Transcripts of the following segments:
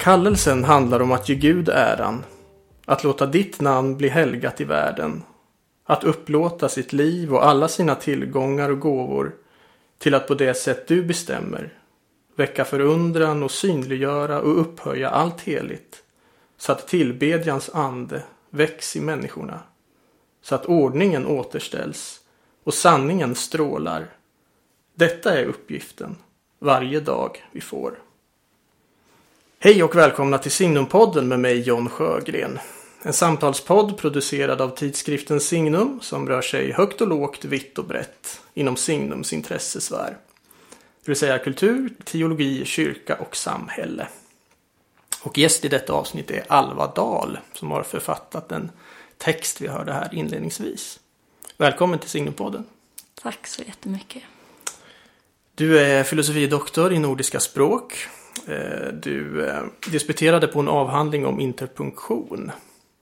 Kallelsen handlar om att ge Gud äran. Att låta ditt namn bli helgat i världen. Att upplåta sitt liv och alla sina tillgångar och gåvor till att på det sätt du bestämmer väcka förundran och synliggöra och upphöja allt heligt så att tillbedjans ande väcks i människorna så att ordningen återställs och sanningen strålar. Detta är uppgiften varje dag vi får. Hej och välkomna till Signumpodden med mig John Sjögren. En samtalspodd producerad av tidskriften Signum som rör sig högt och lågt, vitt och brett inom Signums intressesfär. Det vill säga kultur, teologi, kyrka och samhälle. Och gäst i detta avsnitt är Alva Dahl som har författat den text vi hörde här inledningsvis. Välkommen till Signumpodden. Tack så jättemycket. Du är filosofidoktor i nordiska språk. Eh, du eh, disputerade på en avhandling om interpunktion.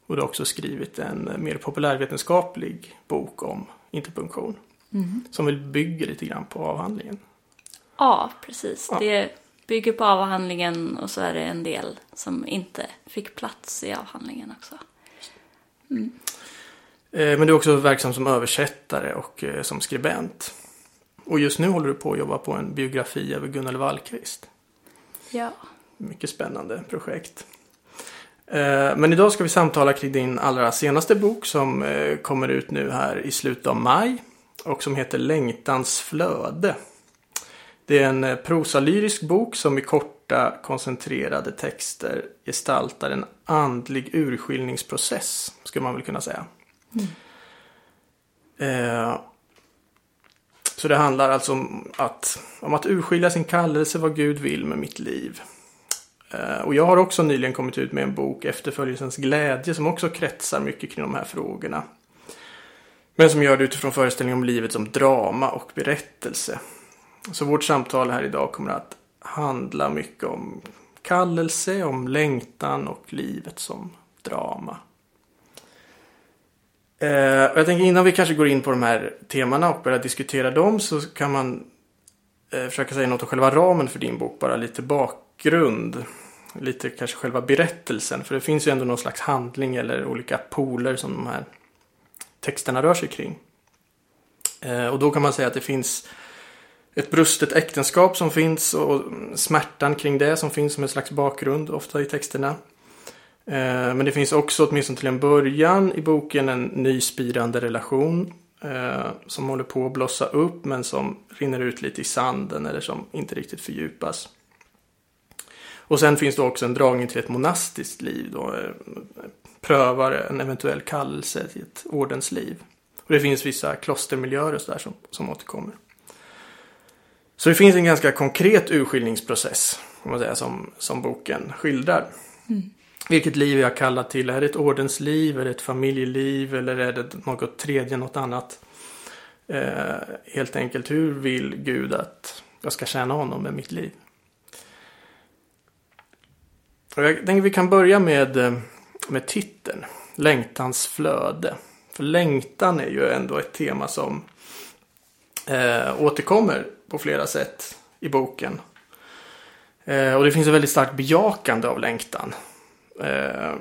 Och du har också skrivit en mer populärvetenskaplig bok om interpunktion. Mm. Som väl bygger lite grann på avhandlingen. Ja, precis. Ja. Det bygger på avhandlingen och så är det en del som inte fick plats i avhandlingen också. Mm. Men du är också verksam som översättare och som skribent. Och just nu håller du på att jobba på en biografi över Gunnel Wallqvist. Ja. Mycket spännande projekt. Eh, men idag ska vi samtala kring din allra senaste bok som eh, kommer ut nu här i slutet av maj. Och som heter Längtans flöde. Det är en eh, prosalyrisk bok som i korta koncentrerade texter gestaltar en andlig urskiljningsprocess. Skulle man väl kunna säga. Mm. Så det handlar alltså om att, om att urskilja sin kallelse, vad Gud vill med mitt liv. Eh, och jag har också nyligen kommit ut med en bok, Efterföljelsens glädje, som också kretsar mycket kring de här frågorna. Men som gör det utifrån föreställningen om livet som drama och berättelse. Så vårt samtal här idag kommer att handla mycket om kallelse, om längtan och livet som drama. Eh, jag tänker innan vi kanske går in på de här temana och börjar diskutera dem så kan man eh, försöka säga något om själva ramen för din bok. Bara lite bakgrund. Lite kanske själva berättelsen. För det finns ju ändå någon slags handling eller olika poler som de här texterna rör sig kring. Eh, och då kan man säga att det finns ett brustet äktenskap som finns och smärtan kring det som finns som en slags bakgrund ofta i texterna. Eh, men det finns också åtminstone till en början i boken en ny spirande relation eh, som håller på att blossa upp men som rinner ut lite i sanden eller som inte riktigt fördjupas. Och sen finns det också en dragning till ett monastiskt liv då eh, prövar en eventuell kallelse till ett ordensliv. Och det finns vissa klostermiljöer och sådär som, som återkommer. Så det finns en ganska konkret urskiljningsprocess kan man säga, som, som boken skildrar. Mm. Vilket liv är jag kallad till? Är det ett ordensliv? Är det ett familjeliv? Eller är det något tredje, något annat? Eh, helt enkelt, hur vill Gud att jag ska tjäna honom med mitt liv? Och jag tänker vi kan börja med, eh, med titeln. Längtans flöde. För längtan är ju ändå ett tema som eh, återkommer på flera sätt i boken. Eh, och det finns ett väldigt starkt bejakande av längtan. Eh,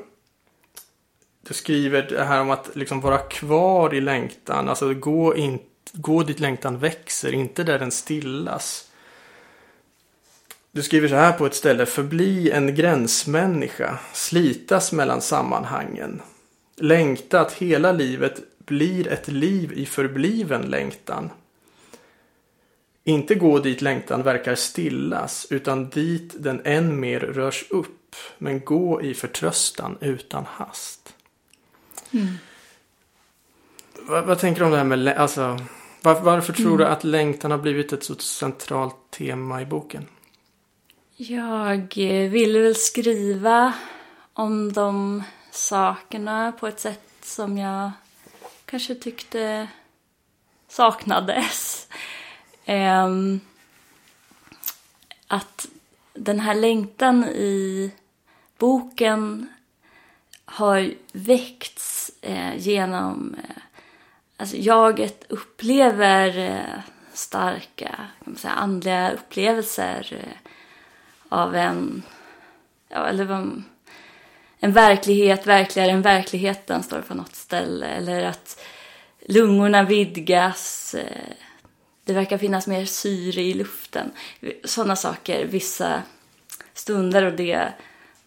du skriver det här om att liksom vara kvar i längtan. Alltså gå, in, gå dit längtan växer, inte där den stillas. Du skriver så här på ett ställe. Förbli en gränsmänniska. Slitas mellan sammanhangen. Längta att hela livet blir ett liv i förbliven längtan. Inte gå dit längtan verkar stillas, utan dit den än mer rörs upp men gå i förtröstan utan hast. Mm. Vad, vad, tänker du om det här med, alltså, var, varför tror mm. du att längtan har blivit ett så centralt tema i boken? Jag ville väl skriva om de sakerna på ett sätt som jag kanske tyckte saknades. Um, att den här längtan i boken har väckts eh, genom... Eh, alltså jaget upplever eh, starka kan man säga, andliga upplevelser eh, av en ja, eller vad, en verklighet verkligare än verkligheten står det på något ställe. Eller att lungorna vidgas. Eh, det verkar finnas mer syre i luften. Sådana saker vissa stunder och det,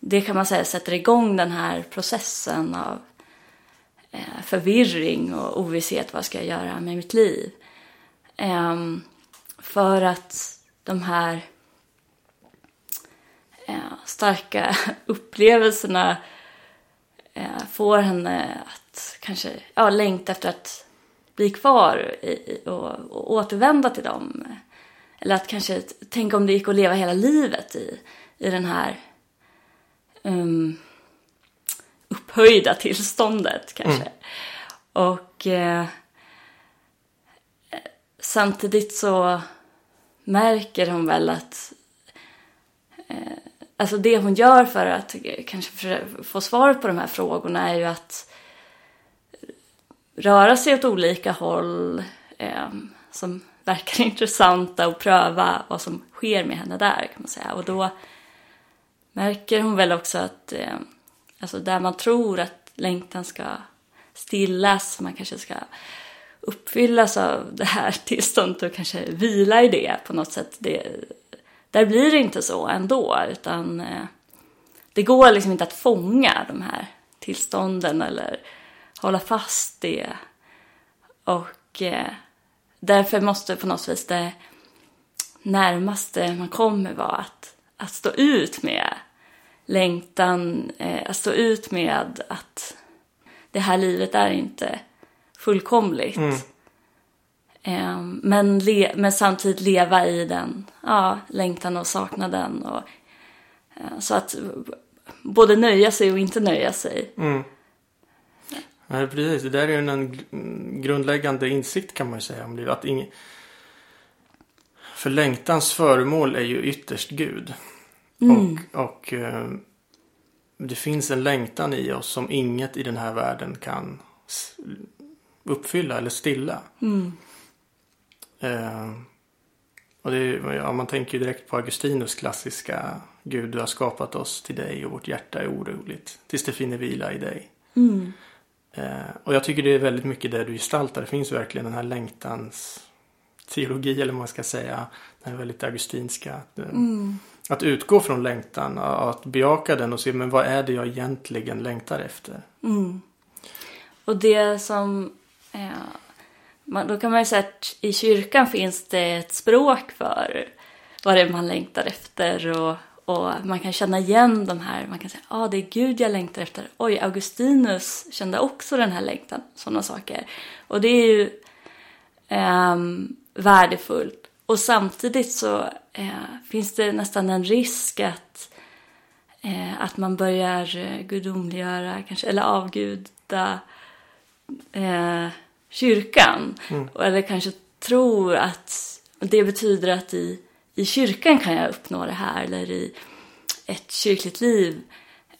det kan man säga sätter igång den här processen av eh, förvirring och ovisshet. Vad ska jag göra med mitt liv? Eh, för att de här eh, starka upplevelserna eh, får henne att kanske ja, längta efter att bli kvar i, och, och återvända till dem. Eller att kanske tänka om det gick att leva hela livet i, i den här um, upphöjda tillståndet kanske. Mm. Och eh, samtidigt så märker hon väl att eh, alltså det hon gör för att kanske få svar på de här frågorna är ju att röra sig åt olika håll eh, som verkar intressanta och pröva vad som sker med henne där kan man säga. Och då märker hon väl också att eh, alltså där man tror att längtan ska stillas, man kanske ska uppfyllas av det här tillståndet och kanske vila i det på något sätt. Det, där blir det inte så ändå utan eh, det går liksom inte att fånga de här tillstånden eller hålla fast det. Och eh, därför måste på något vis det närmaste man kommer vara att, att stå ut med längtan, eh, att stå ut med att det här livet är inte fullkomligt. Mm. Eh, men, le, men samtidigt leva i den ja, längtan och saknaden. Och, eh, så att både nöja sig och inte nöja sig. Mm. Nej, precis. Det där är en grundläggande insikt kan man ju säga om livet. Att ing... För längtans föremål är ju ytterst Gud. Mm. Och, och eh, det finns en längtan i oss som inget i den här världen kan uppfylla eller stilla. Mm. Eh, och det, ja, man tänker ju direkt på Augustinus klassiska Gud, du har skapat oss till dig och vårt hjärta är oroligt tills det finner vila i dig. Mm. Eh, och jag tycker det är väldigt mycket det du gestaltar. Det finns verkligen den här längtans teologi eller vad man ska säga. Den väldigt augustinska. Eh, mm att utgå från längtan, att bejaka den och se men vad är det jag egentligen längtar efter. Mm. Och det som eh, då kan man ju säga att i kyrkan finns det ett språk för vad det är man längtar efter och och man kan känna igen de här, man kan säga ja ah, det är Gud jag längtar efter. Oj, Augustinus kände också den här längtan, sådana saker. Och det är ju eh, värdefullt. Och samtidigt så eh, finns det nästan en risk att, eh, att man börjar eh, gudomliggöra, kanske, eller avguda eh, kyrkan. Mm. Eller kanske tror att det betyder att i i kyrkan kan jag uppnå det här eller i ett kyrkligt liv.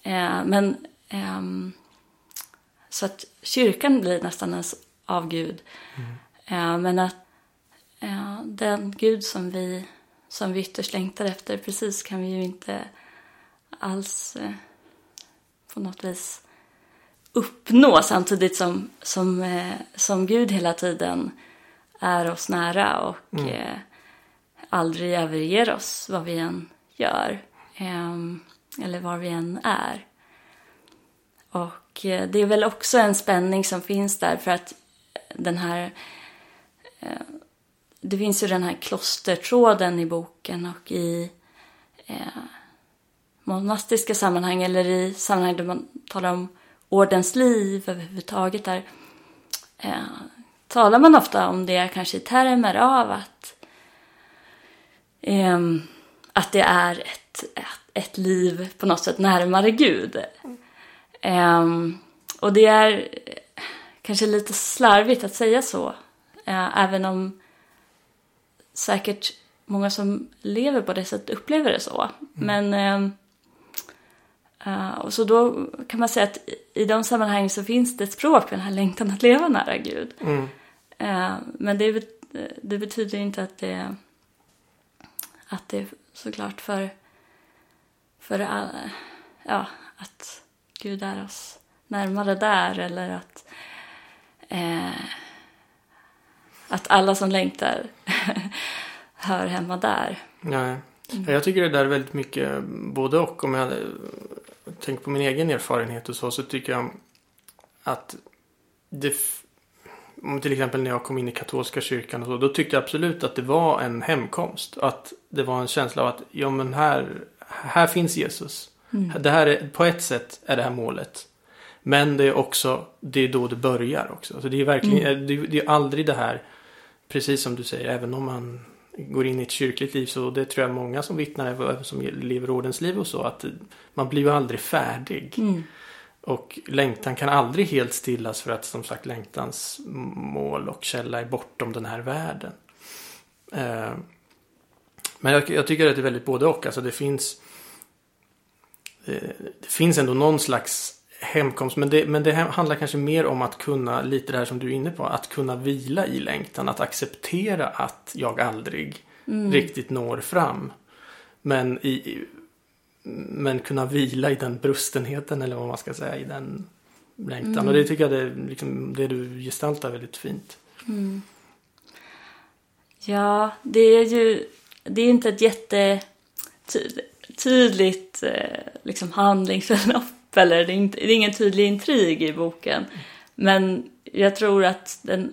Eh, men eh, så att kyrkan blir nästan ens avgud. Mm. Eh, men att eh, den Gud som vi, som vi ytterst längtar efter, precis kan vi ju inte alls eh, på något vis uppnå samtidigt som, som, eh, som Gud hela tiden är oss nära och mm aldrig överger oss vad vi än gör. Ehm, eller var vi än är. Och eh, det är väl också en spänning som finns där för att den här... Det finns ju den här klostertråden i boken och i eh, monastiska sammanhang eller i sammanhang där man talar om ordens liv överhuvudtaget där eh, talar man ofta om det kanske i termer av att eh, att det är ett, ett, ett, liv på något sätt närmare Gud. Eh, och det är kanske lite slarvigt att säga så, eh, även om säkert många som lever på det sättet upplever det så. Mm. Men uh, och så då kan man säga att i de sammanhang så finns det ett språk för den här längtan att leva nära Gud. Mm. Uh, men det, det, betyder inte att det att det såklart för, för all, ja, att Gud är oss närmare där eller att eh, att alla som längtar hör hemma där. Nej. Jag tycker det där är väldigt mycket både och. Om jag tänker på min egen erfarenhet och så, så tycker jag att det om till exempel när jag kom in i katolska kyrkan och så, då tyckte jag absolut att det var en hemkomst. Att det var en känsla av att, ja men här, här finns Jesus. Mm. Det här är, på ett sätt är det här målet. Men det är också, det är då det börjar också. Alltså det är verkligen, mm. det, det, är aldrig det här, precis som du säger, även om man går in i ett kyrkligt liv så det tror jag många som vittnar, även som lever ordensliv och så, att man blir ju aldrig färdig. Mm. Och längtan kan aldrig helt stillas för att som sagt längtans mål och källa är bortom den här världen. Eh, men jag, jag, tycker att det är väldigt både och. Alltså det finns eh, det finns ändå någon slags hemkomst. Men det, men det handlar kanske mer om att kunna, lite det här som du är inne på, att kunna vila i längtan. Att acceptera att jag aldrig mm. riktigt når fram. Men i, men kunna vila i den brustenheten eller vad man ska säga i den längtan. Mm. Och det tycker jag det, liksom, det du gestaltar väldigt fint. Mm. Ja, det är ju det är inte ett jättetydligt eh, liksom handlingsförlopp eller det är, inte, det är ingen tydlig intrig i boken. Men jag tror att den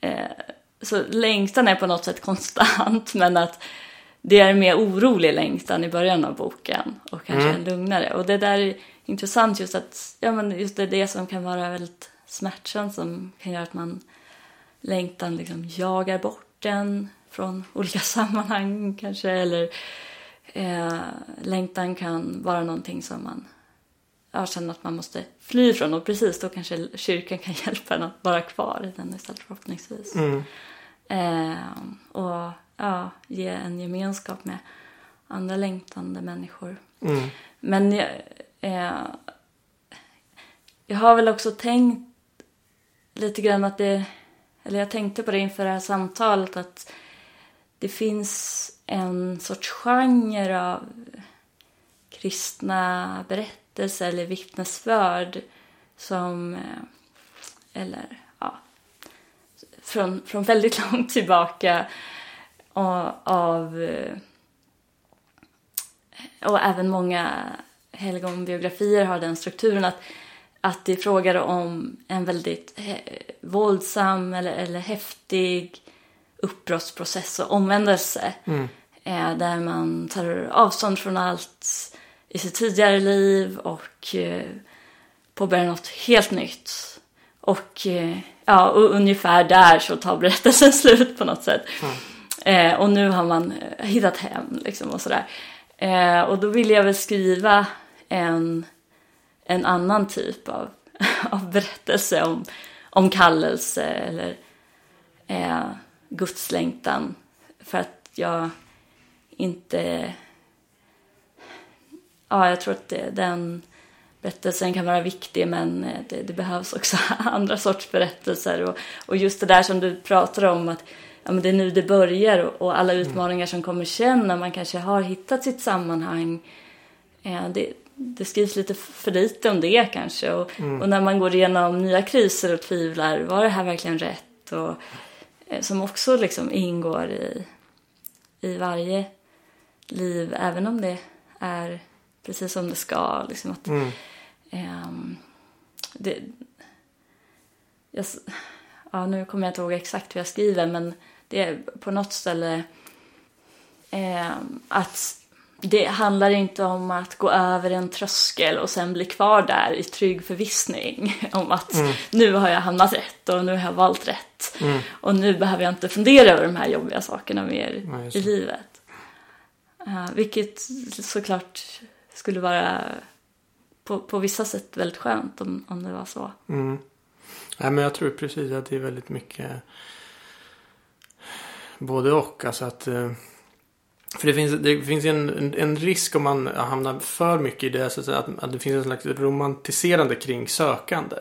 eh, så längtan är på något sätt konstant men att det är en mer orolig längtan i början av boken och kanske mm. en lugnare. Och det där är intressant just att ja, men just det, är det som kan vara väldigt smärtsamt som kan göra att man längtan liksom jagar bort den från olika sammanhang kanske eller eh, längtan kan vara någonting som man ja, känner att man måste fly ifrån och precis då kanske kyrkan kan hjälpa en att vara kvar i den istället förhoppningsvis. Mm. Eh, och ja, ge en gemenskap med andra längtande människor. Mm. Men jag, eh, jag har väl också tänkt lite grann att det, eller jag tänkte på det inför det här samtalet att det finns en sorts genre av kristna berättelser eller vittnesbörd som, eh, eller ja, från, från väldigt långt tillbaka av eh, och även många helgonbiografier har den strukturen att, att det är frågar om en väldigt våldsam eller, eller häftig uppbrottsprocess och omvändelse. Mm. Eh, där man tar avstånd från allt i sitt tidigare liv och eh, påbörjar något helt nytt. Och, eh, ja, och ungefär där så tar berättelsen slut på något sätt. Mm. Eh, och nu har man hittat hem liksom och sådär. Och då vill jag väl skriva en, en annan typ av, av berättelse om, om kallelse eller eh, gudslängtan. För att jag inte... Ja, jag tror att det, den berättelsen kan vara viktig men eh, det, det, behövs också andra sorts berättelser. Och, och just det där som du pratar om att ja, men det är nu det börjar och, och alla mm. utmaningar som kommer sen när man kanske har hittat sitt sammanhang. Eh, det, det skrivs lite för lite om det kanske och, mm. och, när man går igenom nya kriser och tvivlar, var det här verkligen rätt? Och, eh, som också liksom ingår i, i varje liv, även om det är precis som det ska. Liksom att, mm. eh, det, jag, ja, nu kommer jag inte ihåg exakt hur jag skriver men det är på något ställe eh, att det handlar inte om att gå över en tröskel och sen bli kvar där i trygg förvissning om att mm. nu har jag hamnat rätt och nu har jag valt rätt mm. och nu behöver jag inte fundera över de här jobbiga sakerna mer ja, i livet. Uh, vilket såklart skulle vara på, på vissa sätt väldigt skönt om, om det var så. Mm. Nej, men jag tror precis att det är väldigt mycket både och. Alltså att eh, för det finns, det finns en, en, risk om man hamnar för mycket i det. Så att, att, att det finns en slags romantiserande kring sökande.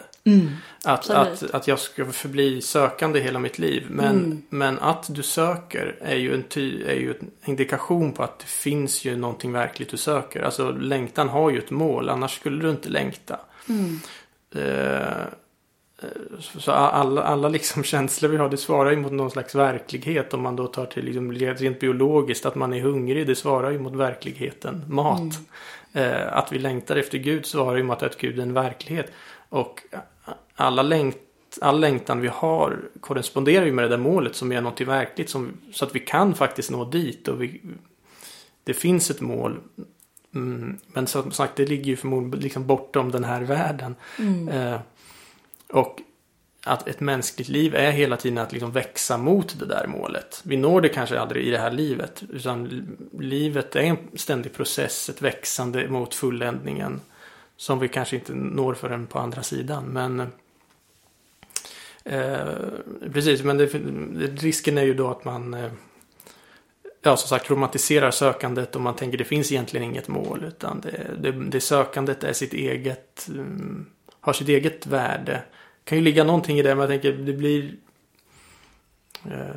Att, Absolut. att, att jag ska förbli sökande hela mitt liv. Men, men att du söker är ju, en ty, är ju en indikation på att det finns ju någonting verkligt du söker. Alltså längtan har ju ett mål. Annars skulle du inte längta. Eh, så alla, alla liksom känslor vi har det svarar ju mot någon slags verklighet. Om man då tar till liksom rent biologiskt att man är hungrig. Det svarar ju mot verkligheten. Mat. Eh, att vi längtar efter Gud svarar ju mot att Gud är en verklighet. Och alla längt, all längtan vi har korresponderar ju med det där målet som är något verkligt. Som, så att vi kan faktiskt nå dit. Och vi, det finns ett mål. Mm, men som sagt det ligger ju förmodligen liksom bortom den här världen. Eh, och att ett mänskligt liv är hela tiden att liksom växa mot det där målet. Vi når det kanske aldrig i det här livet. Utan livet är en ständig process, ett växande mot fulländningen. Som vi kanske inte når förrän på andra sidan. Men eh, Precis, men det, risken är ju då att man eh, Ja, som sagt romantiserar sökandet och man tänker det finns egentligen inget mål. Utan det, det, det sökandet är sitt eget, mm, har sitt eget värde kan ju ligga någonting i det, men jag tänker det blir eh,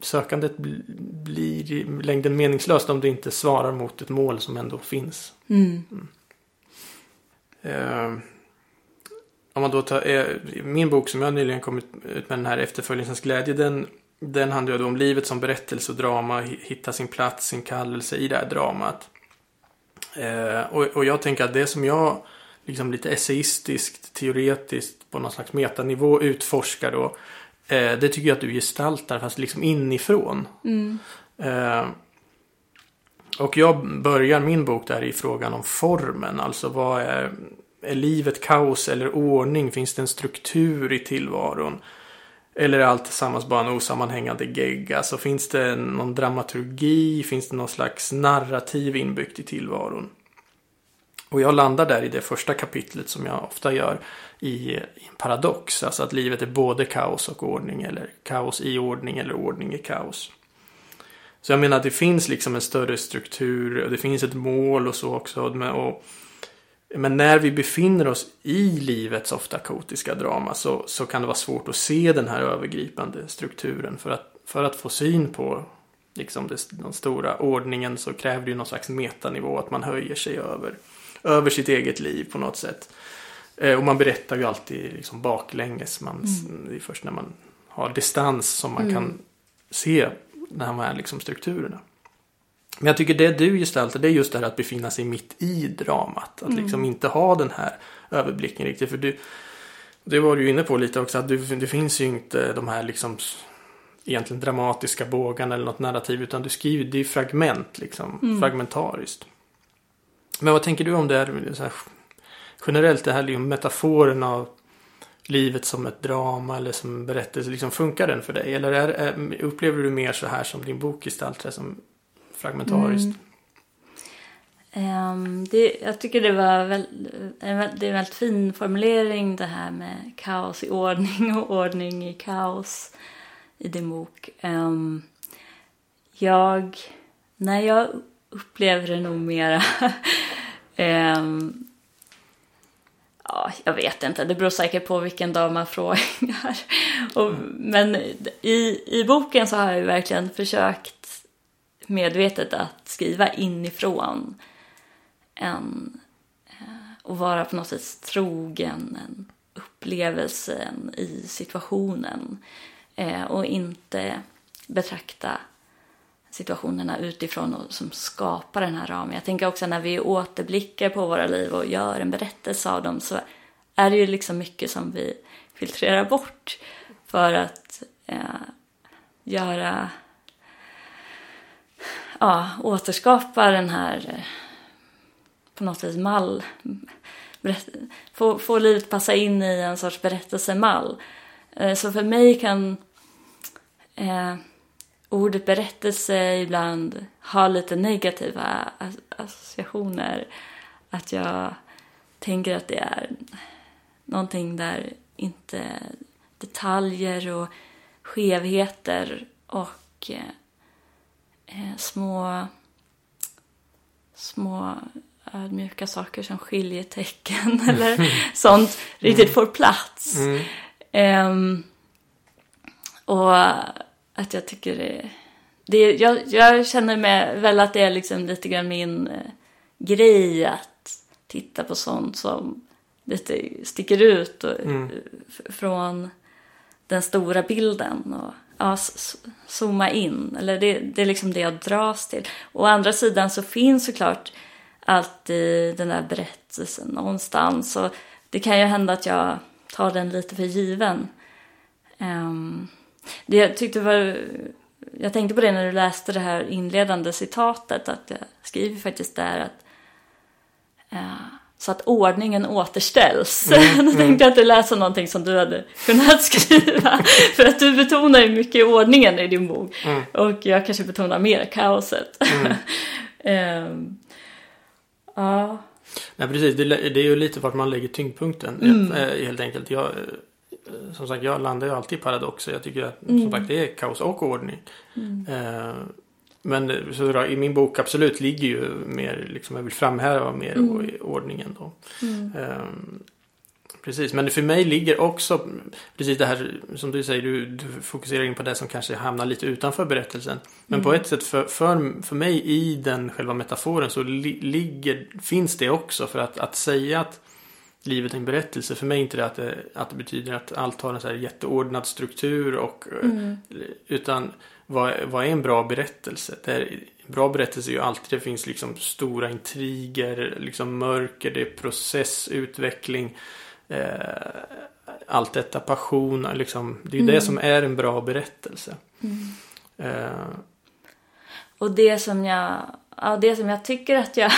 Sökandet bl- blir i längden meningslöst om det inte svarar mot ett mål som ändå finns. Mm. Eh, om man då tar, eh, min bok som jag nyligen kommit ut med den här Efterföljelsens glädje. Den, den handlar ju då om livet som berättelse och drama. hi- Hitta sin plats, sin kallelse i det här dramat. Eh, och, och jag tänker att det som jag liksom lite essayistiskt, teoretiskt på någon slags metanivå utforskar då. Eh, det tycker jag att du gestaltar fast liksom inifrån. Eh, och jag börjar min bok där i frågan om formen. Alltså vad är, är livet kaos eller ordning? Finns det en struktur i tillvaron? Eller är allt tillsammans bara en osammanhängande gegg? Alltså finns det någon dramaturgi? Finns det någon slags narrativ inbyggt i tillvaron? Och jag landar där i det första kapitlet som jag ofta gör i, i en paradox. Alltså att livet är både kaos och ordning. Eller kaos i ordning eller ordning i kaos. Så jag menar att det finns liksom en större struktur och det finns ett mål och så också. Men, och, men när vi befinner oss i livets ofta kaotiska drama så, så kan det vara svårt att se den här övergripande strukturen. För att, för att få syn på liksom det, den stora ordningen så kräver det ju någon slags metanivå. Att man höjer sig över, över sitt eget liv på något sätt. Eh, och man berättar ju alltid liksom baklänges. Man, Det är först när man har distans som man kan se de här liksom strukturerna. Men jag tycker det du gestaltar det är just det här att befinna sig mitt i dramat. Att liksom inte ha den här överblicken riktigt. För du, det var du ju inne på lite också att du, det finns ju inte de här liksom egentligen dramatiska bågarna eller något narrativ utan du skriver, det är fragment liksom, fragmentariskt. Men vad tänker du om det här, så här generellt det här liksom metaforen av livet som ett drama eller som en berättelse, liksom funkar den för dig? Eller är, är, upplever du mer så här som din bok gestaltar som fragmentariskt? Mm. Ehm, det, jag tycker det var väl, en det är en väldigt fin formulering det här med kaos i ordning och ordning i kaos i din bok. Um, jag, när jag upplever det nog mera ehm, Ja, jag vet inte. Det beror säkert på vilken dag man frågar. Och, men i, i boken så har jag verkligen försökt medvetet att skriva inifrån en, eh, och vara på något sätt trogen en upplevelsen i situationen eh, och inte betrakta situationerna utifrån och som skapar den här ramen. Jag tänker också när vi återblickar på våra liv och gör en berättelse av dem så är det ju liksom mycket som vi filtrerar bort för att eh, göra ja, återskapa den här eh, på något vis mall. Få, få livet passa in i en sorts berättelsemall. Eh, så för mig kan eh, ordet berättelse ibland ha lite negativa as- associationer. Att jag tänker att det är någonting där inte detaljer och skevheter och eh, små små ödmjuka saker som skiljetecken eller sånt riktigt får plats. Mm. Ehm, och att jag tycker det, det jag, jag känner mig väl att det är liksom lite grann min eh, grej att titta på sånt som lite sticker ut och, Mm. f- från den stora bilden och ja, zooma in. Eller det, det är liksom det jag dras till. Å andra sidan så finns såklart alltid den där berättelsen någonstans. Och det kan ju hända att jag tar den lite för given. Ehm, det jag tyckte var... Jag tänkte på det när du läste det här inledande citatet. Att jag skriver faktiskt där att... eh, så att ordningen återställs. Då tänkte jag att du läste någonting som du hade kunnat skriva. För att du betonar ju mycket ordningen i din bok. Mm. Och jag kanske betonar mer kaoset. Ehm, ja. Nej, precis. Det, det är ju lite vart man lägger tyngdpunkten. Mm. eh, Helt enkelt. Jag, eh, som sagt, jag landar ju alltid i paradoxer. Jag tycker att Mm. som sagt, det är kaos och ordning. Eh, Men eh, så då, i min bok absolut ligger ju mer, liksom, jag vill framhäva mer Mm. ordningen då. Eh, Precis, men för mig ligger också precis det här som du säger, du, du fokuserar in på det som kanske hamnar lite utanför berättelsen. Men på ett sätt för, för, för mig i den själva metaforen så li, ligger, finns det också för att, att säga att livet en berättelse. För mig är inte det att det, att det betyder att allt har en så jätteordnad struktur och Mm. utan vad, vad är en bra berättelse? Det är, en bra berättelse är ju alltid det finns liksom stora intriger, liksom mörker, det är process, utveckling. Eh, allt detta, passion, liksom. Det är ju det som är en bra berättelse. Eh, Och det som jag, ja, det som jag tycker att jag...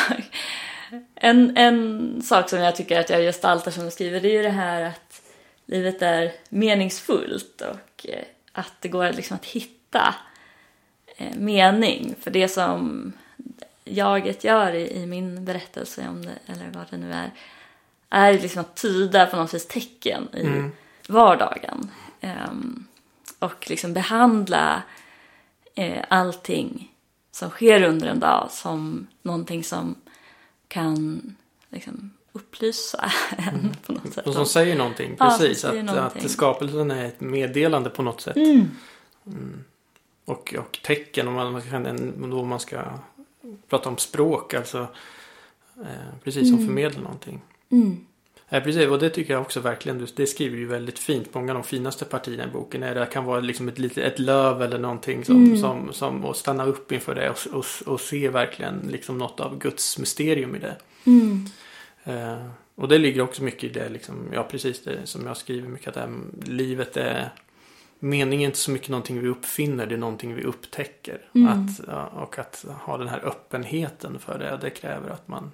En, en sak som jag tycker att jag gestaltar som jag skriver det är ju det här att livet är meningsfullt och eh, att det går liksom att hitta eh, mening. För det som jaget gör i, i min berättelse, om det, eller vad det nu är, är liksom att tyda på något vis tecken i Mm. vardagen. Ehm, och liksom behandla eh, allting som sker under en dag som någonting som kan liksom upplysa en på något sätt. och som säger någonting, Ja, precis. som säger att, någonting. att skapelsen är ett meddelande på något sätt. Mm. Och, och tecken, om man, då man ska prata om språk, alltså. Eh, precis som förmedlar någonting. Mm. Ja, precis. Och det tycker jag också verkligen. Det skriver ju väldigt fint. Många av de finaste partierna i boken är det kan vara liksom ett, litet, ett löv eller någonting som, Mm. som, som och stanna upp inför det och, och, och se verkligen liksom något av Guds mysterium i det. Mm. Eh, och det ligger också mycket i det, liksom, ja precis det som jag skriver mycket att här, livet är meningen är inte så mycket någonting vi uppfinner, det är någonting vi upptäcker. Mm. Att, och att ha den här öppenheten för det, det kräver att man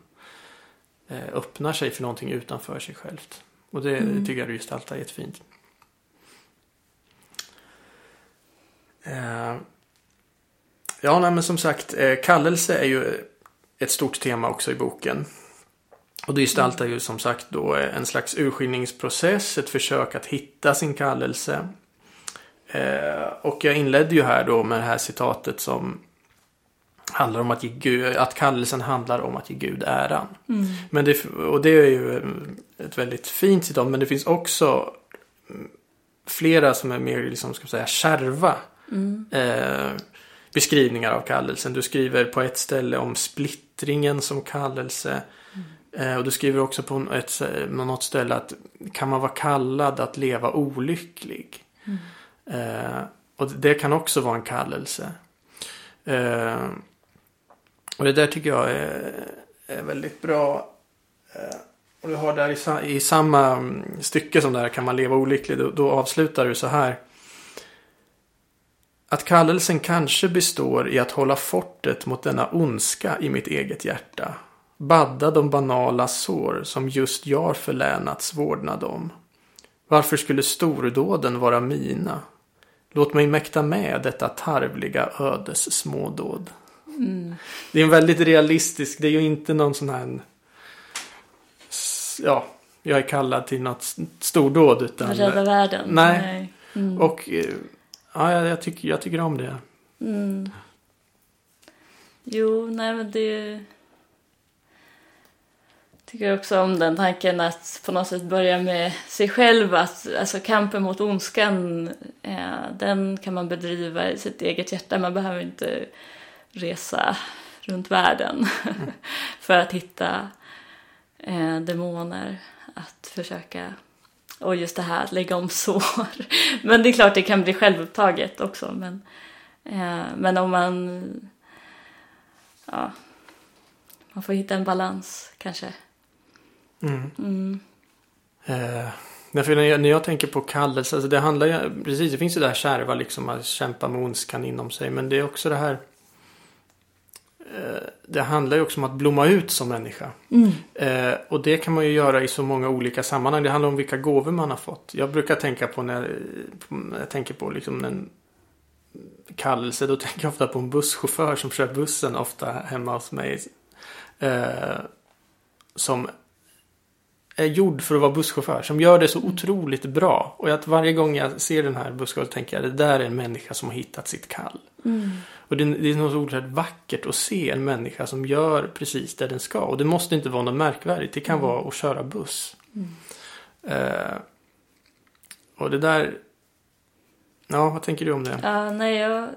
öppnar sig för någonting utanför sig självt. Och det Mm. tycker jag du gestaltar jättefint. Eh, ja, nej, men som sagt, eh, kallelse är ju ett stort tema också i boken. Och det gestaltar ju som sagt då eh, en slags urskiljningsprocess, ett försök att hitta sin kallelse. Eh, och jag inledde ju här då med det här citatet som handlar om att ge Gud, att kallelsen handlar om att ge Gud äran. Mm. Men det, och det är ju ett väldigt fint citat, men det finns också mm, flera som är mer liksom, ska säga, kärva Mm. eh, beskrivningar av kallelsen. Du skriver på ett ställe om splittringen som kallelse. Eh, och du skriver också på ett, något ställe att kan man vara kallad att leva olycklig? Eh, och det kan också vara en kallelse. Eh, och det där tycker jag är, är väldigt bra. Eh, och du har där i, sa- i samma mm, stycke som där kan man leva olycklig. Då, då avslutar du så här. Att kallelsen kanske består i att hålla fortet mot denna ondska i mitt eget hjärta. Badda de banala sår som just jag förlänats vårdnad om. Varför skulle stordåden vara mina? Låt mig mäkta med detta tarvliga ödes smådåd. Mm. Det är en väldigt realistisk, det är ju inte någon sån här... Ja, jag är kallad till något stordåd utan... Rädda världen. Nej. Mm. Och eh, ja, jag, jag, tycker, jag tycker om det. Mm. Jo, nej men det... tycker också om den tanken att på något sätt börja med sig själv. Att, alltså kampen mot ondskan, eh, den kan man bedriva i sitt eget hjärta. Man behöver inte resa runt världen mm. för att hitta eh, demoner. Att försöka, och just det här att lägga om sår. men det är klart det kan bli självupptaget också. Men, eh, men om man, ja, man får hitta en balans kanske. Mm. Mm. Eh, när, jag, när jag tänker på kallelse, alltså det handlar ju, precis det finns ju det här kärva liksom att kämpa med ondskan inom sig. Men det är också det här det handlar ju också om att blomma ut som människa. Mm. Eh, och det kan man ju göra i så många olika sammanhang. Det handlar om vilka gåvor man har fått. Jag brukar tänka på när, när jag tänker på liksom en kallelse. Då tänker jag ofta på en busschaufför som kör bussen ofta hemma hos mig. Eh, som är gjord för att vara busschaufför. Som gör det så otroligt bra. Och att varje gång jag ser den här busschauffören tänker jag det där är en människa som har hittat sitt kall. Mm. Och det, det är något oerhört vackert att se en människa som gör precis det den ska. Och det måste inte vara något märkvärdigt. Det kan mm. vara att köra buss. Mm. Uh, och det där... Ja, vad tänker du om det? Ja, nej, jag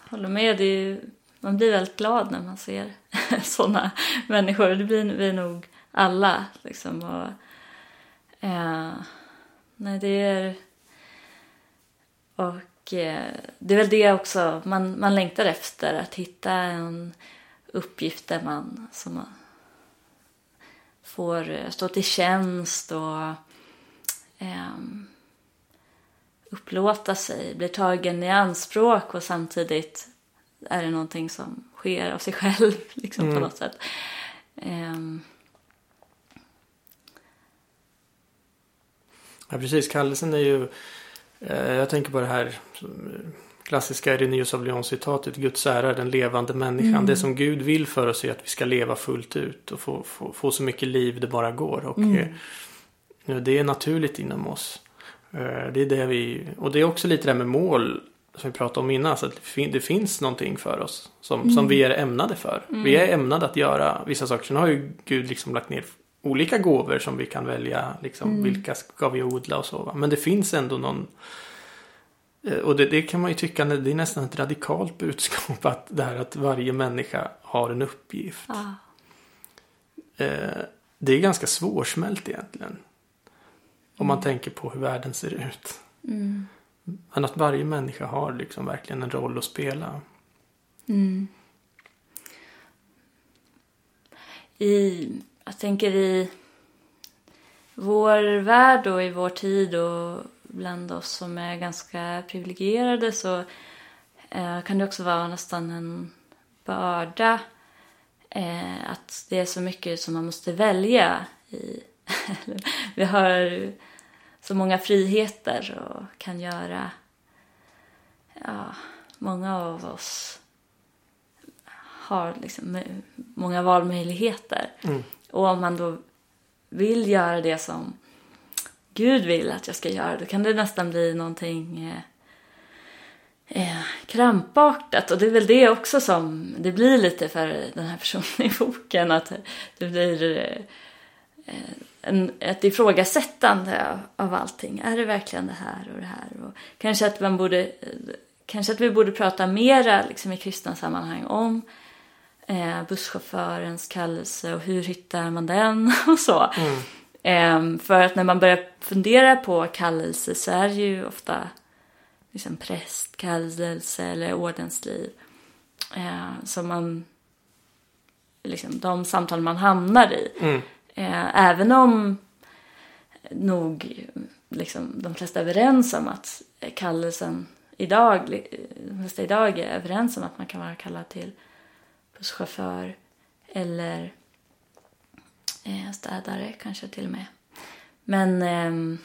håller med. Det är, man blir väldigt glad när man ser sådana människor. Det blir vi nog alla. Liksom, och, eh, nej, det är... Och eh, det är väl det också man, man längtar efter. Att hitta en uppgift där man som får stå till tjänst och eh, upplåta sig, blir tagen i anspråk och samtidigt är det någonting som sker av sig själv liksom, mm. på något sätt. Um, Ja, precis. Kallelsen är ju... Eh, jag tänker på det här klassiska Irenaeus av Lyon-citatet. Guds ära är den levande människan. Mm. Det som Gud vill för oss är att vi ska leva fullt ut och få, få, få så mycket liv det bara går. Och mm. eh, Det är naturligt inom oss. Eh, det är det vi... Och det är också lite det här med mål som vi pratade om innan. Så att det finns någonting för oss som, mm. som vi är ämnade för. Vi är ämnade att göra vissa saker. Sen har ju Gud liksom lagt ner olika gåvor som vi kan välja. Liksom, mm. Vilka ska vi odla och så. Va? Men det finns ändå någon eh, och det, det, kan man ju tycka, det är nästan ett radikalt budskap att det här att varje människa har en uppgift. Ah. det är ganska svårsmält egentligen. Om man mm. tänker på hur världen ser ut. Mm. Men att varje människa har liksom verkligen en roll att spela. Mm. I jag tänker i vår värld och i vår tid och bland oss som är ganska privilegierade så eh, kan det också vara nästan en börda eh, att det är så mycket som man måste välja i. Vi har så många friheter och kan göra ja, många av oss har liksom många valmöjligheter. Mm. Och om man då vill göra det som Gud vill att jag ska göra då kan det nästan bli någonting eh, eh, krampartat. Och det är väl det också som det blir lite för den här personen i boken. Att det blir eh, en, ett ifrågasättande av, av allting. Är det verkligen det här och det här? Och kanske att man borde Kanske att vi borde prata mera liksom, i kristna sammanhang om eh, busschaufförens kallelse och hur hittar man den och så. Mm. Eh, för att när man börjar fundera på kallelse så är det ju ofta liksom prästkallelse eller ordensliv. Eh, som man, liksom de samtal man hamnar i. Mm. Eh, även om nog liksom, de flesta är överens om att kallelsen idag, de flesta idag är överens om att man kan vara kallad till busschaufför eller eh, städare kanske till och med. Men eh,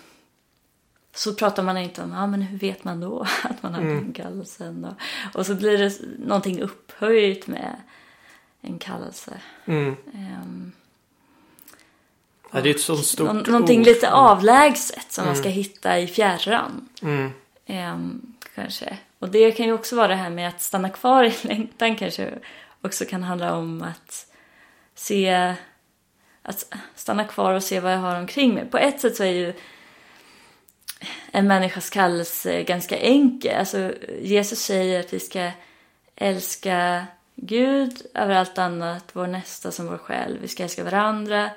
så pratar man inte om, ja men hur vet man då att man har mm. kallelsen då? Och så blir det någonting upphöjt med en kallelse. Mm. Um, ja, det är ett så stort nå Någonting ord. lite avlägset som mm. man ska hitta i fjärran. Um, kanske. Och det kan ju också vara det här med att stanna kvar i längtan kanske också kan handla om att se att stanna kvar och se vad jag har omkring mig. På ett sätt så är ju en människas kallelse ganska enkel. Alltså, Jesus säger att vi ska älska Gud över allt annat, vår nästa som vår själv. Vi ska älska varandra,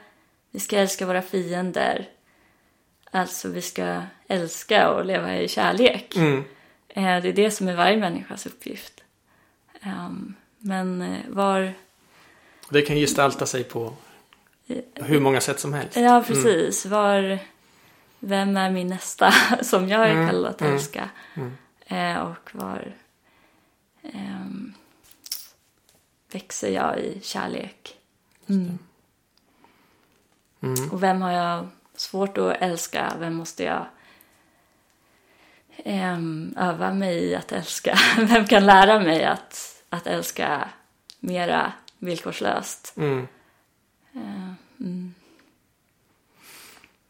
vi ska älska våra fiender. Alltså vi ska älska och leva i kärlek. Mm. Eh, Det är det som är varje människas uppgift. Ehm, Men eh, var... Det kan gestalta sig på hur många sätt som helst. Ja, precis. Var... Vem är min nästa som jag är Mm, kallad att mm, älska? mm. Eh, och var ehm, växer jag i kärlek? Mm. Mm. Och vem har jag svårt att älska? Vem måste jag ehm, öva mig i att älska? Vem kan lära mig att, att älska mera villkorslöst? Mm. Eh, mm.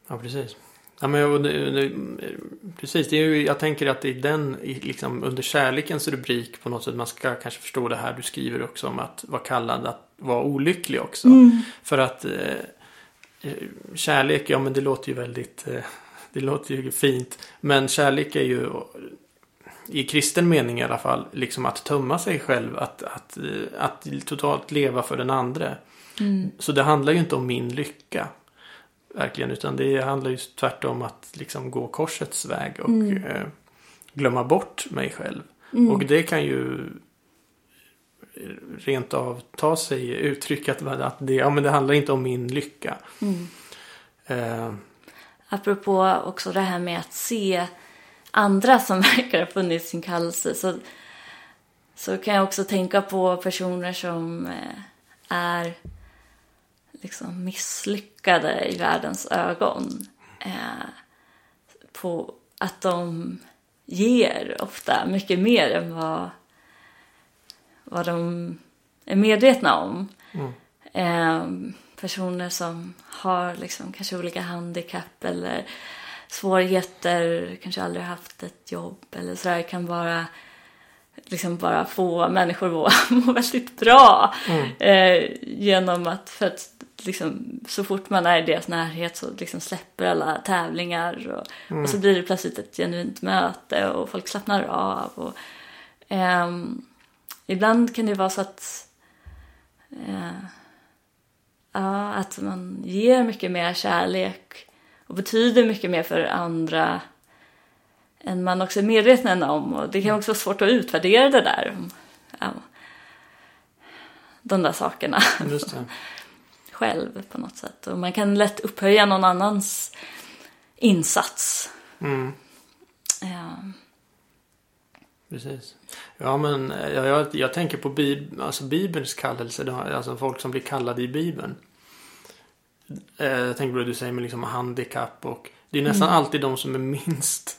Ja, precis. Ja, men, det, det, precis, det är ju, jag tänker att är den, i- liksom, under kärlekens rubrik på något sätt, man ska kanske förstå det här du skriver också om att vara kallad att vara olycklig också. För att eh, eh, kärlek, ja men det låter ju väldigt, eh, det låter ju fint. Men kärlek är ju, i kristen mening i alla fall, liksom att tömma sig själv, att, att, att totalt leva för den andra. Mm. Så det handlar ju inte om min lycka. Verkligen, utan det handlar ju tvärtom att liksom gå korsets väg och Mm. eh, glömma bort mig själv. Mm. Och det kan ju rent av ta sig uttryck att, att det, ja, men det handlar inte om min lycka. Mm. Eh, Apropå också det här med att se andra som verkar ha funnit sin kallelse så, så kan jag också tänka på personer som eh, är liksom misslyckade i världens ögon. Eh, på att de ger ofta mycket mer än vad, vad de är medvetna om. Mm. Eh, personer som har liksom kanske olika handikapp eller svårigheter, kanske aldrig haft ett jobb eller sådär kan bara liksom bara få människor att må väldigt bra Mm. eh, genom att, för att liksom, så fort man är i deras närhet så liksom släpper alla tävlingar och, Mm. och så blir det plötsligt ett genuint möte och folk slappnar av. Och, ehm, ibland kan det vara så att eh, ja, att man ger mycket mer kärlek och betyder mycket mer för andra än man också är medveten om. Och det kan också vara svårt att utvärdera det där. De där sakerna själv på något sätt. Och man kan lätt upphöja någon annans insats. Mm. Ja. Precis. Ja, men eh, jag, jag, jag tänker på Bib, alltså Bibelns kallelse. Alltså folk som blir kallade i Bibeln. Eh, Jag tänker på det du säger med liksom handikapp och det är nästan alltid de som är minst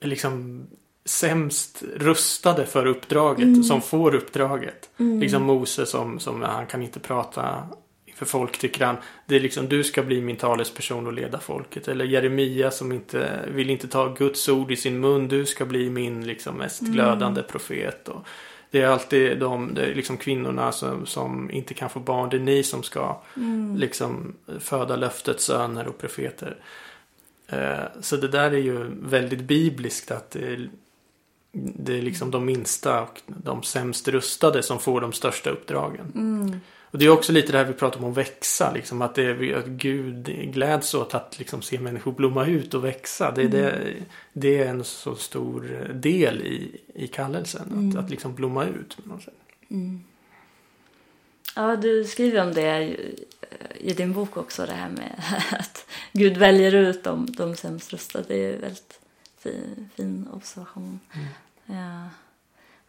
liksom sämst rustade för uppdraget som får uppdraget. Liksom Mose som, som han kan inte prata inför folk tycker han. Det är liksom du ska bli min talesperson och leda folket. Eller Jeremia som inte vill inte ta Guds ord i sin mun. Du ska bli min liksom mest glödande profet. Och det är alltid de det är liksom kvinnorna som, som inte kan få barn. Det är ni som ska liksom föda löftets söner och profeter. Eh, så det där är ju väldigt bibliskt att det är, det är liksom de minsta och de sämst rustade som får de största uppdragen. Mm. Och det är också lite det här vi pratar om att växa. Liksom, att, det är, att Gud gläds åt att liksom, se människor blomma ut och växa. Det, är det, det är en så stor del i, i kallelsen. Att, att liksom blomma ut. På något sätt. ja, du skriver om det i- i din bok också, det här med att Gud väljer ut de, de sämst rustade. Det är en väldigt fin, fin observation. Ja.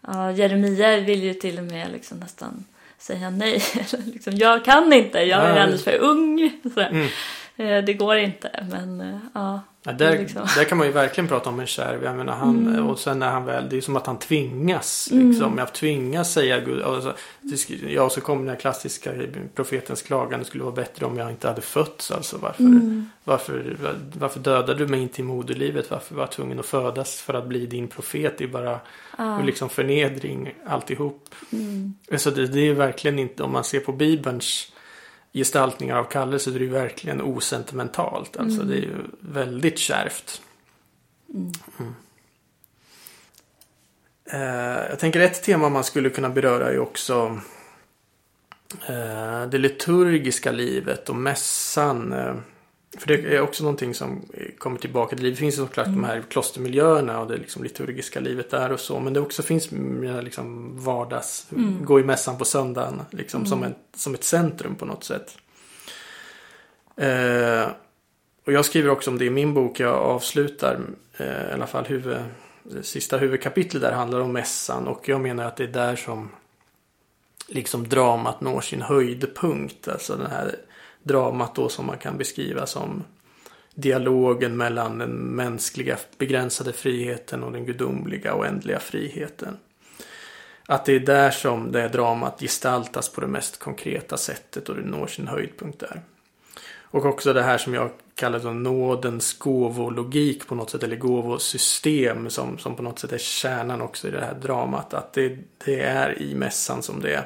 Ja, Jeremia vill ju till och med liksom nästan säga nej. Liksom, jag kan inte, jag är alldeles för ung. Sådär. Mm. Eh, Det går inte, men eh, ja. Ja, där, liksom- där kan man ju verkligen prata om en kärv. Jag menar, han, Mm. Och sen när han väl, det är som att han tvingas. Liksom. Jag tvingas säga Gud. Och så, det sk- ja, så kommer den här klassiska profetens klagan. Det skulle vara bättre om jag inte hade fötts. Alltså, varför, Mm. varför, varför dödade du mig inte i moderlivet? Varför var jag tvungen att födas för att bli din profet? Det är bara och liksom förnedring alltihop. Mm. Så det, det är verkligen inte, om man ser på Bibelns gestaltningar av Kalle så är det ju verkligen osentimentalt. Alltså Mm. det är ju väldigt kärvt. Mm. Eh, jag tänker ett tema man skulle kunna beröra är ju också eh, det liturgiska livet och mässan. Eh, för det är också någonting som kommer tillbaka till liv. Det finns såklart Mm. de här klostermiljöerna och det liksom liturgiska livet där och så. Men det också finns liksom vardags, Mm. gå i mässan på söndagen liksom som, Mm. ett, som ett centrum på något sätt. Eh, och jag skriver också om det i min bok. Jag avslutar eh, i alla fall huvud, sista huvudkapitlet där handlar om mässan. Och jag menar att det är där som liksom dramat når sin höjdpunkt. Alltså den här dramat då som man kan beskriva som dialogen mellan den mänskliga begränsade friheten och den gudomliga oändliga friheten. Att det är där som det dramat gestaltas på det mest konkreta sättet och det når sin höjdpunkt där. Och också det här som jag kallar för nådens gåvologik på något sätt, eller gåvosystem som, som på något sätt är kärnan också i det här dramat. Att det, det är i mässan som det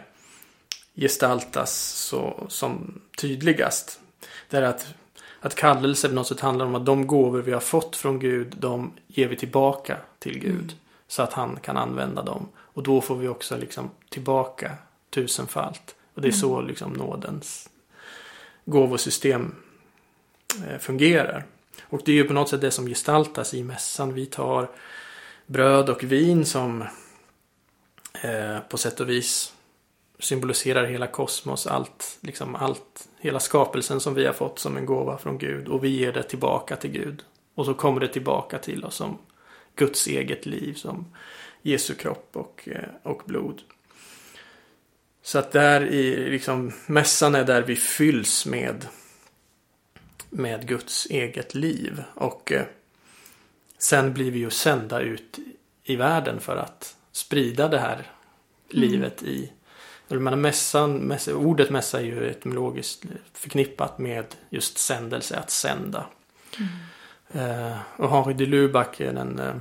gestaltas så, som tydligast. Det är att, att kallelse på något sätt handlar om att de gåvor vi har fått från Gud, de ger vi tillbaka till Gud. Mm. Så att han kan använda dem. Och då får vi också liksom tillbaka tusenfalt. Och det är så liksom nådens gåvosystem eh, fungerar. Och det är ju på något sätt det som gestaltas i mässan. Vi tar bröd och vin som eh, på sätt och vis symboliserar hela kosmos, allt, liksom allt, hela skapelsen som vi har fått som en gåva från Gud och vi ger det tillbaka till Gud. Och så kommer det tillbaka till oss som Guds eget liv, som Jesu kropp och, eh, och blod. Så att där i, liksom, mässan är där vi fylls med, med Guds eget liv. Och eh, sen blir vi ju sända ut i världen för att sprida det här livet i jag menar, mässan, mässa, ordet mässa är ju etymologiskt förknippat med just sändelse, att sända. Eh, och Henri de Lubac, eh, den eh,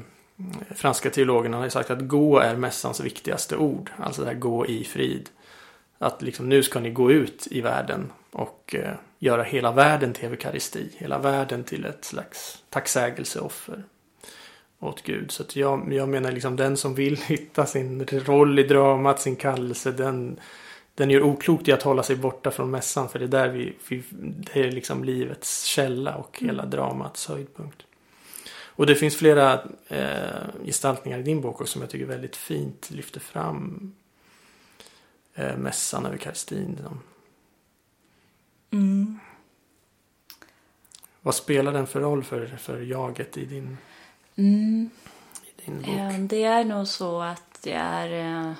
franska teologen, han har ju sagt att gå är mässans viktigaste ord. Alltså det här gå i frid. Att liksom nu ska ni gå ut i världen och eh, göra hela världen till eukaristi. Hela världen till ett slags tacksägelseoffer åt Gud. Så att jag, jag menar liksom den som vill hitta sin roll i dramat, sin kallelse, den, den gör oklokt i att hålla sig borta från mässan. För det är där vi, vi det är liksom livets källa och hela dramats höjdpunkt. Och det finns flera eh, gestaltningar i din bok också som jag tycker väldigt fint lyfter fram eh, mässan och eukaristin. Mm. Vad spelar den för roll för, för jaget i din, Mm. i din bok? Eh, det är nog så att det är eh,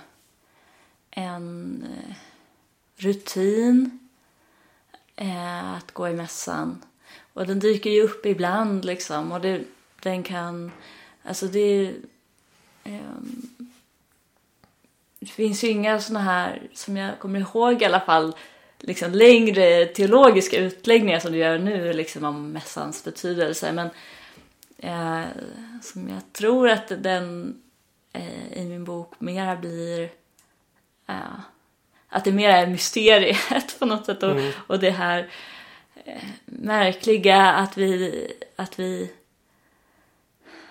en eh, rutin att gå i mässan. Och den dyker ju upp ibland liksom. Och det, den kan, alltså det, det finns ju inga såna här, som jag kommer ihåg i alla fall, liksom längre teologiska utläggningar som du gör nu liksom om mässans betydelse. Men eh, som jag tror att den eh, i min bok mera blir eh, att det mera är mysteriet på något sätt och, Mm. och det här eh, märkliga att vi, att vi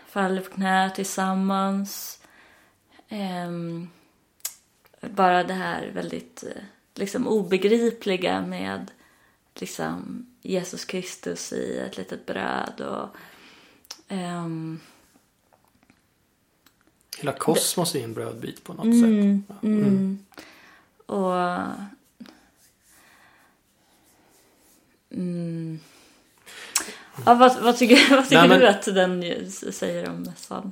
faller på knä tillsammans. Ehm, bara det här väldigt eh, liksom obegripliga med liksom Jesus Kristus i ett litet bröd och ehm, Hela kosmos är en brödbit på något Mm, sätt. mm. Och... Mm. Ja, vad, vad tycker, vad tycker Nej, men- du att den säger om mässan?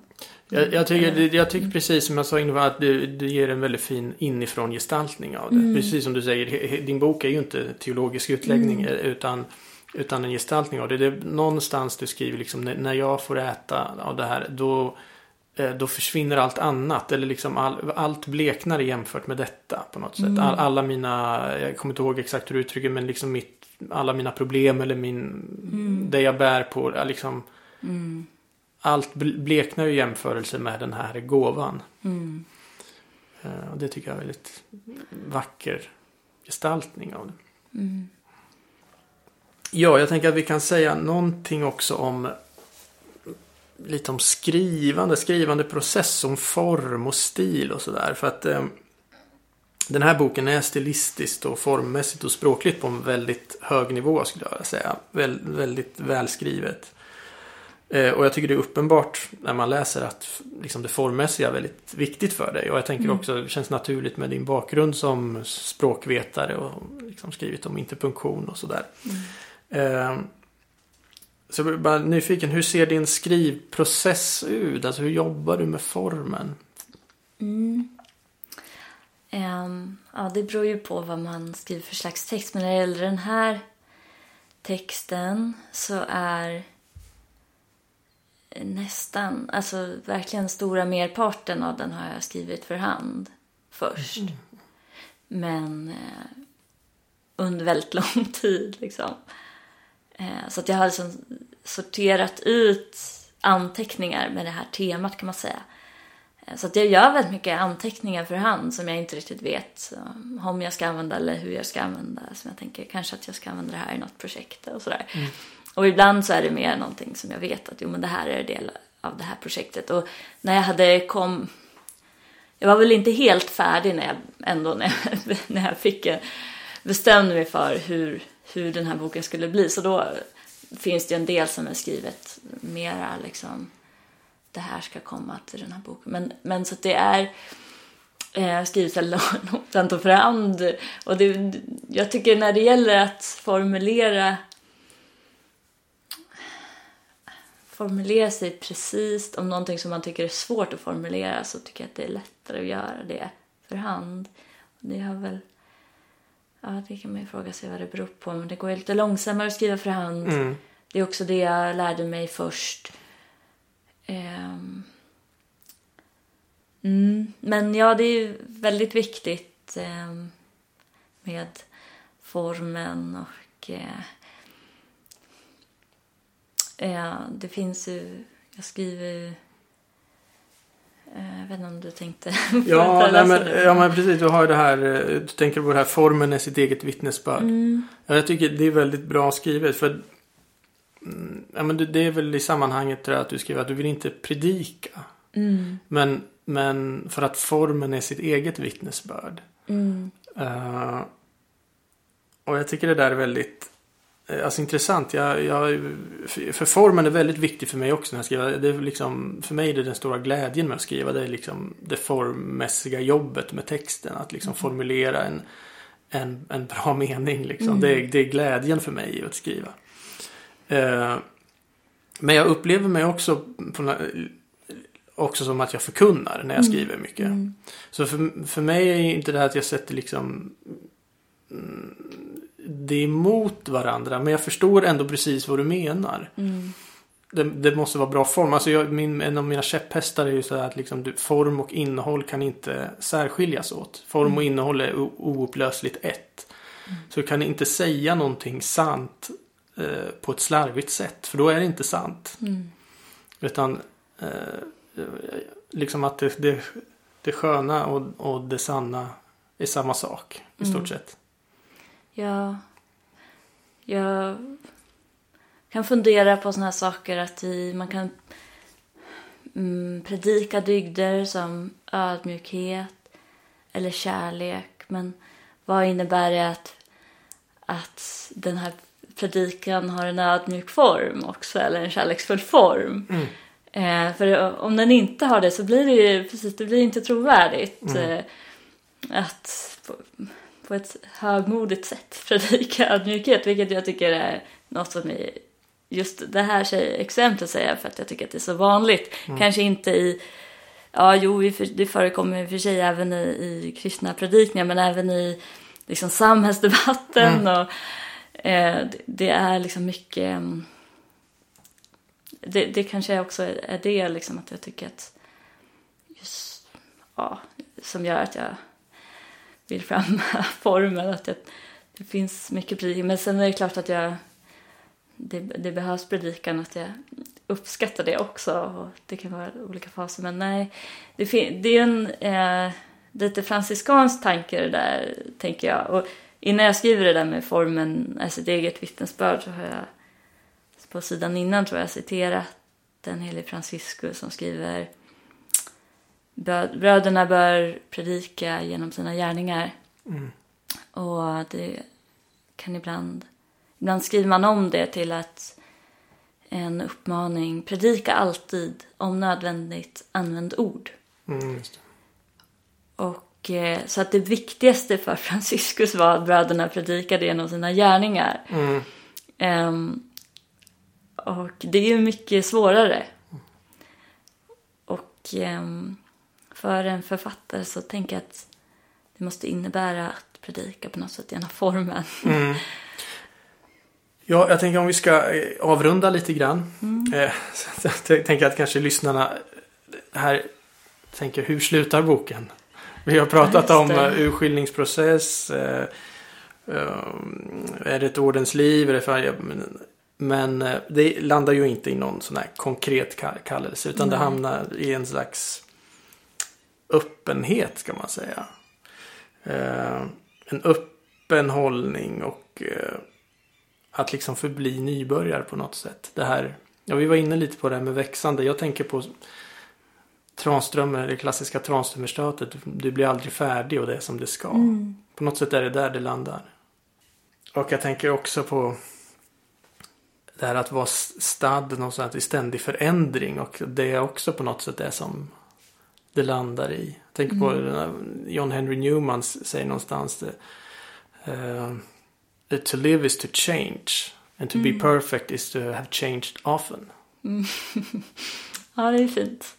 Jag, jag, tycker, det- jag tycker precis som jag sa innan att du, du ger en väldigt fin inifrån gestaltning av det. Mm. Precis som du säger, din bok är ju inte teologisk utläggning Mm. eh, utan, utan en gestaltning av det. det är någonstans du skriver liksom när, jag får äta av det här då, eh, då försvinner allt annat. Eller liksom all, allt bleknar jämfört med detta på något sätt. Mm. All, alla mina, jag kommer inte ihåg exakt hur du uttrycker men liksom mitt, alla mina problem eller min, Mm. det jag bär på. Liksom, Mm. allt bl- bleknar ju i jämförelse med den här gåvan. Mm. Eh, Och det tycker jag är väldigt vacker gestaltning av det. Mm. Ja, jag tänker att vi kan säga någonting också om lite om skrivande, skrivande process, om form och stil och sådär. För att eh, den här boken är stilistiskt och formmässigt och språkligt på en väldigt hög nivå skulle jag säga. Väl, väldigt välskrivet. Eh, och jag tycker det är uppenbart när man läser att liksom, det formmässiga är väldigt viktigt för dig. Och jag tänker mm. också det känns naturligt med din bakgrund som språkvetare och liksom skrivit om interpunktion och sådär. Mm. Eh, så jag är bara nyfiken, hur ser din skrivprocess ut? Alltså hur jobbar du med formen? Mm. Um, ja, det beror ju på vad man skriver för slags text. Men när det gäller den här texten så är nästan, alltså verkligen stora merparten av den har jag skrivit för hand först. Mm. Men eh, under väldigt lång tid liksom. Eh, så att jag har liksom sorterat ut anteckningar med det här temat kan man säga. Eh, så att jag gör väldigt mycket anteckningar för hand som jag inte riktigt vet om jag ska använda eller hur jag ska använda. Som jag tänker kanske att jag ska använda det här i något projekt och sådär. Mm. Och ibland så är det mer någonting som jag vet att jo men det här är del av det här projektet. Och när jag hade kom... Jag var väl inte helt färdig när jag ändå när jag, när jag fick bestämde mig för hur, hur den här boken skulle bli. Så då finns det en del som är skrivet mera liksom det här ska komma till den här boken. Men, men så att det är eh, skrivet nogsamt och för hand. Och det, jag tycker när det gäller att formulera formulera sig precis om någonting som man tycker är svårt att formulera så tycker jag att det är lättare att göra det för hand. Det har väl Ja, det kan man ju fråga sig vad det beror på. Men det går ju lite långsammare att skriva för hand. Mm. Det är också det jag lärde mig först. Um, mm, men ja, det är ju väldigt viktigt um, med formen och uh, uh, det finns ju, jag skriver Eh, jag vet inte om du tänkte ja, nej, men, ja, men precis. Du har det här, eh, du tänker på det här formen är sitt eget vittnesbörd. Mm. Jag tycker det är väldigt bra skrivet. För mm, ja, men det är väl i sammanhanget tror jag, att du skriver att du vill inte predika. Mm. Men, men för att formen är sitt eget vittnesbörd. Mm. Uh, och jag tycker det där är väldigt Eh, alltså intressant. Jag, jag, för formen är väldigt viktig för mig också när jag skriver. Det är liksom, för mig är det den stora glädjen med att skriva. Det är liksom det formmässiga jobbet med texten. Att liksom mm. formulera en, en, en bra mening. Liksom. Mm. Det, är, det är glädjen för mig att skriva. Eh, men jag upplever mig också på, också som att jag förkunnar när jag mm. skriver mycket. Mm. Så för, för mig är inte det här att jag sätter liksom mm, det är emot varandra. Men jag förstår ändå precis vad du menar. Mm. Det, det, måste vara bra form. Alltså jag, min, en av mina käpphästar är ju så att liksom, du, form och innehåll kan inte särskiljas åt. Form mm. och innehåll är oupplösligt ett. Mm. Så du kan inte säga någonting sant eh, på ett slarvigt sätt. För då är det inte sant. Mm. Utan eh, liksom att det, det, det sköna och, och det sanna är samma sak i stort mm. sett. Ja, jag kan fundera på sådana här saker att i, man kan mm, predika dygder som ödmjukhet eller kärlek. Men vad innebär det att, att den här predikan har en ödmjuk form också eller en kärleksfull form? Mm. Eh, för om den inte har det så blir det ju precis, det blir inte trovärdigt. Mm. Eh, att på ett högmodigt sätt predika ödmjukhet, vilket jag tycker är något som är just det här exemplet säger jag för att jag tycker att det är så vanligt. Mm. Kanske inte i, ja jo det förekommer i och för sig även i, i kristna predikningar men även i liksom samhällsdebatten mm. och eh, det, det, är liksom mycket mm, det, det kanske också är det liksom att jag tycker att just, ja, som gör att jag vill fram formen. Att jag, det finns mycket predikan. Men sen är det klart att jag, det, det behövs predikan. Att jag uppskattar det också. Och det kan vara olika faser. Men nej, det, det är en eh, lite franciskansk tanke det där, tänker jag. Och innan jag skriver det där med formen alltså ett eget vittnesbörd så har jag på sidan innan tror jag citerat den helige Franciscus som skriver Bröderna bör predika genom sina gärningar. Mm. Och det kan ibland... Ibland skriver man om det till att en uppmaning, predika alltid, om nödvändigt, använd ord. Mm. Och eh, så att det viktigaste för Franciscus var att bröderna predikade genom sina gärningar. Mm. Ehm, och det är ju mycket svårare. Och ehm, för en författare så tänker jag att det måste innebära att predika på något sätt genom formen. Mm. Ja, jag tänker om vi ska eh, avrunda lite grann. Eh, så jag tänker att kanske lyssnarna här tänker hur slutar boken? Vi har pratat Ja, om det. uh, urskiljningsprocess. eh, eh, är det ett ordens liv? Är det för, men eh, det landar ju inte i någon sån här konkret ka- kallelse. Utan det Nej. hamnar i en slags öppenhet ska man säga. Eh, en öppen hållning och eh, att liksom förbli nybörjare på något sätt. Det här, ja vi var inne lite på det här med växande. Jag tänker på Tranströmer, det klassiska Tranströmerstötet. Du blir aldrig färdig och det är som det ska. På något sätt är det där det landar. Och jag tänker också på det här att vara stadd någonstans i ständig förändring. Och det är också på något sätt det som det landar i. Jag tänker på den här John Henry Newman säger någonstans det, that to live is to change. And to be perfect is to have changed often. Ja, det är fint.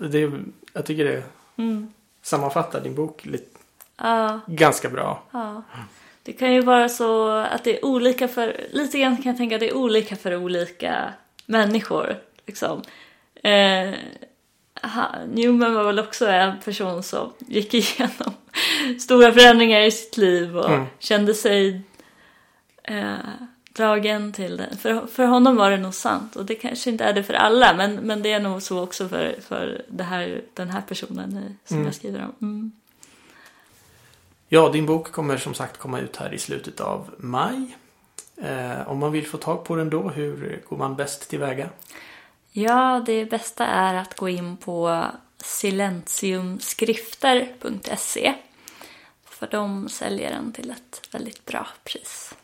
Och Det, jag tycker det Mm. sammanfattar din bok lite, Ja, ganska bra. ja. Det kan ju vara så att det är olika för... Lite grann kan jag tänka att det är olika för olika människor. Liksom. Eh, Newman var väl också en person som gick igenom stora förändringar i sitt liv och Mm. kände sig eh, dragen till det. För, för honom var det nog sant och det kanske inte är det för alla men, men det är nog så också för, för det här, den här personen som Mm. jag skriver om. Mm. Ja, din bok kommer som sagt komma ut här i slutet av maj. Eh, om man vill få tag på den då, hur går man bäst tillväga? Ja, det bästa är att gå in på silentiumskrifter.se för de säljer den till ett väldigt bra pris.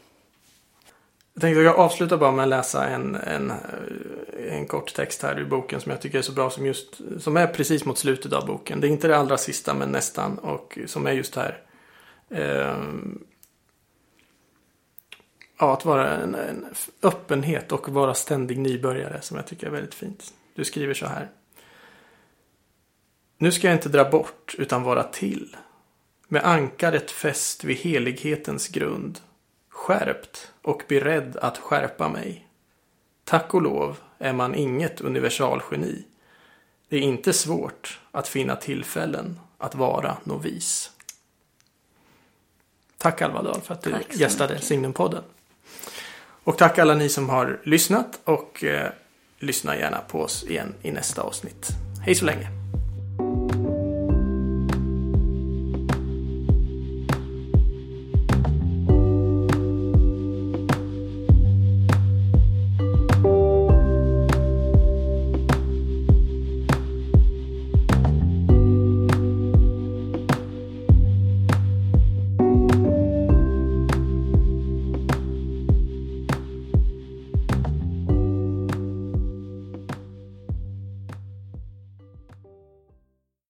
Jag tänkte att jag avslutar bara med att läsa en, en, en kort text här ur boken som jag tycker är så bra som just som är precis mot slutet av boken. Det är inte det allra sista men nästan och som är just här. Ehm, ja, att vara en, en öppenhet och vara ständig nybörjare som jag tycker är väldigt fint. Du skriver så här. Nu ska jag inte dra bort utan vara till. Med ankaret fäst vid helighetens grund skärpt och beredd att skärpa mig. Tack och lov är man inget universalgeni. Det är inte svårt att finna tillfällen att vara novis. Tack Alva Dahl för att du gästade. Signumpodden. Och tack alla ni som har lyssnat och eh, lyssna gärna på oss igen i nästa avsnitt. Hej så länge!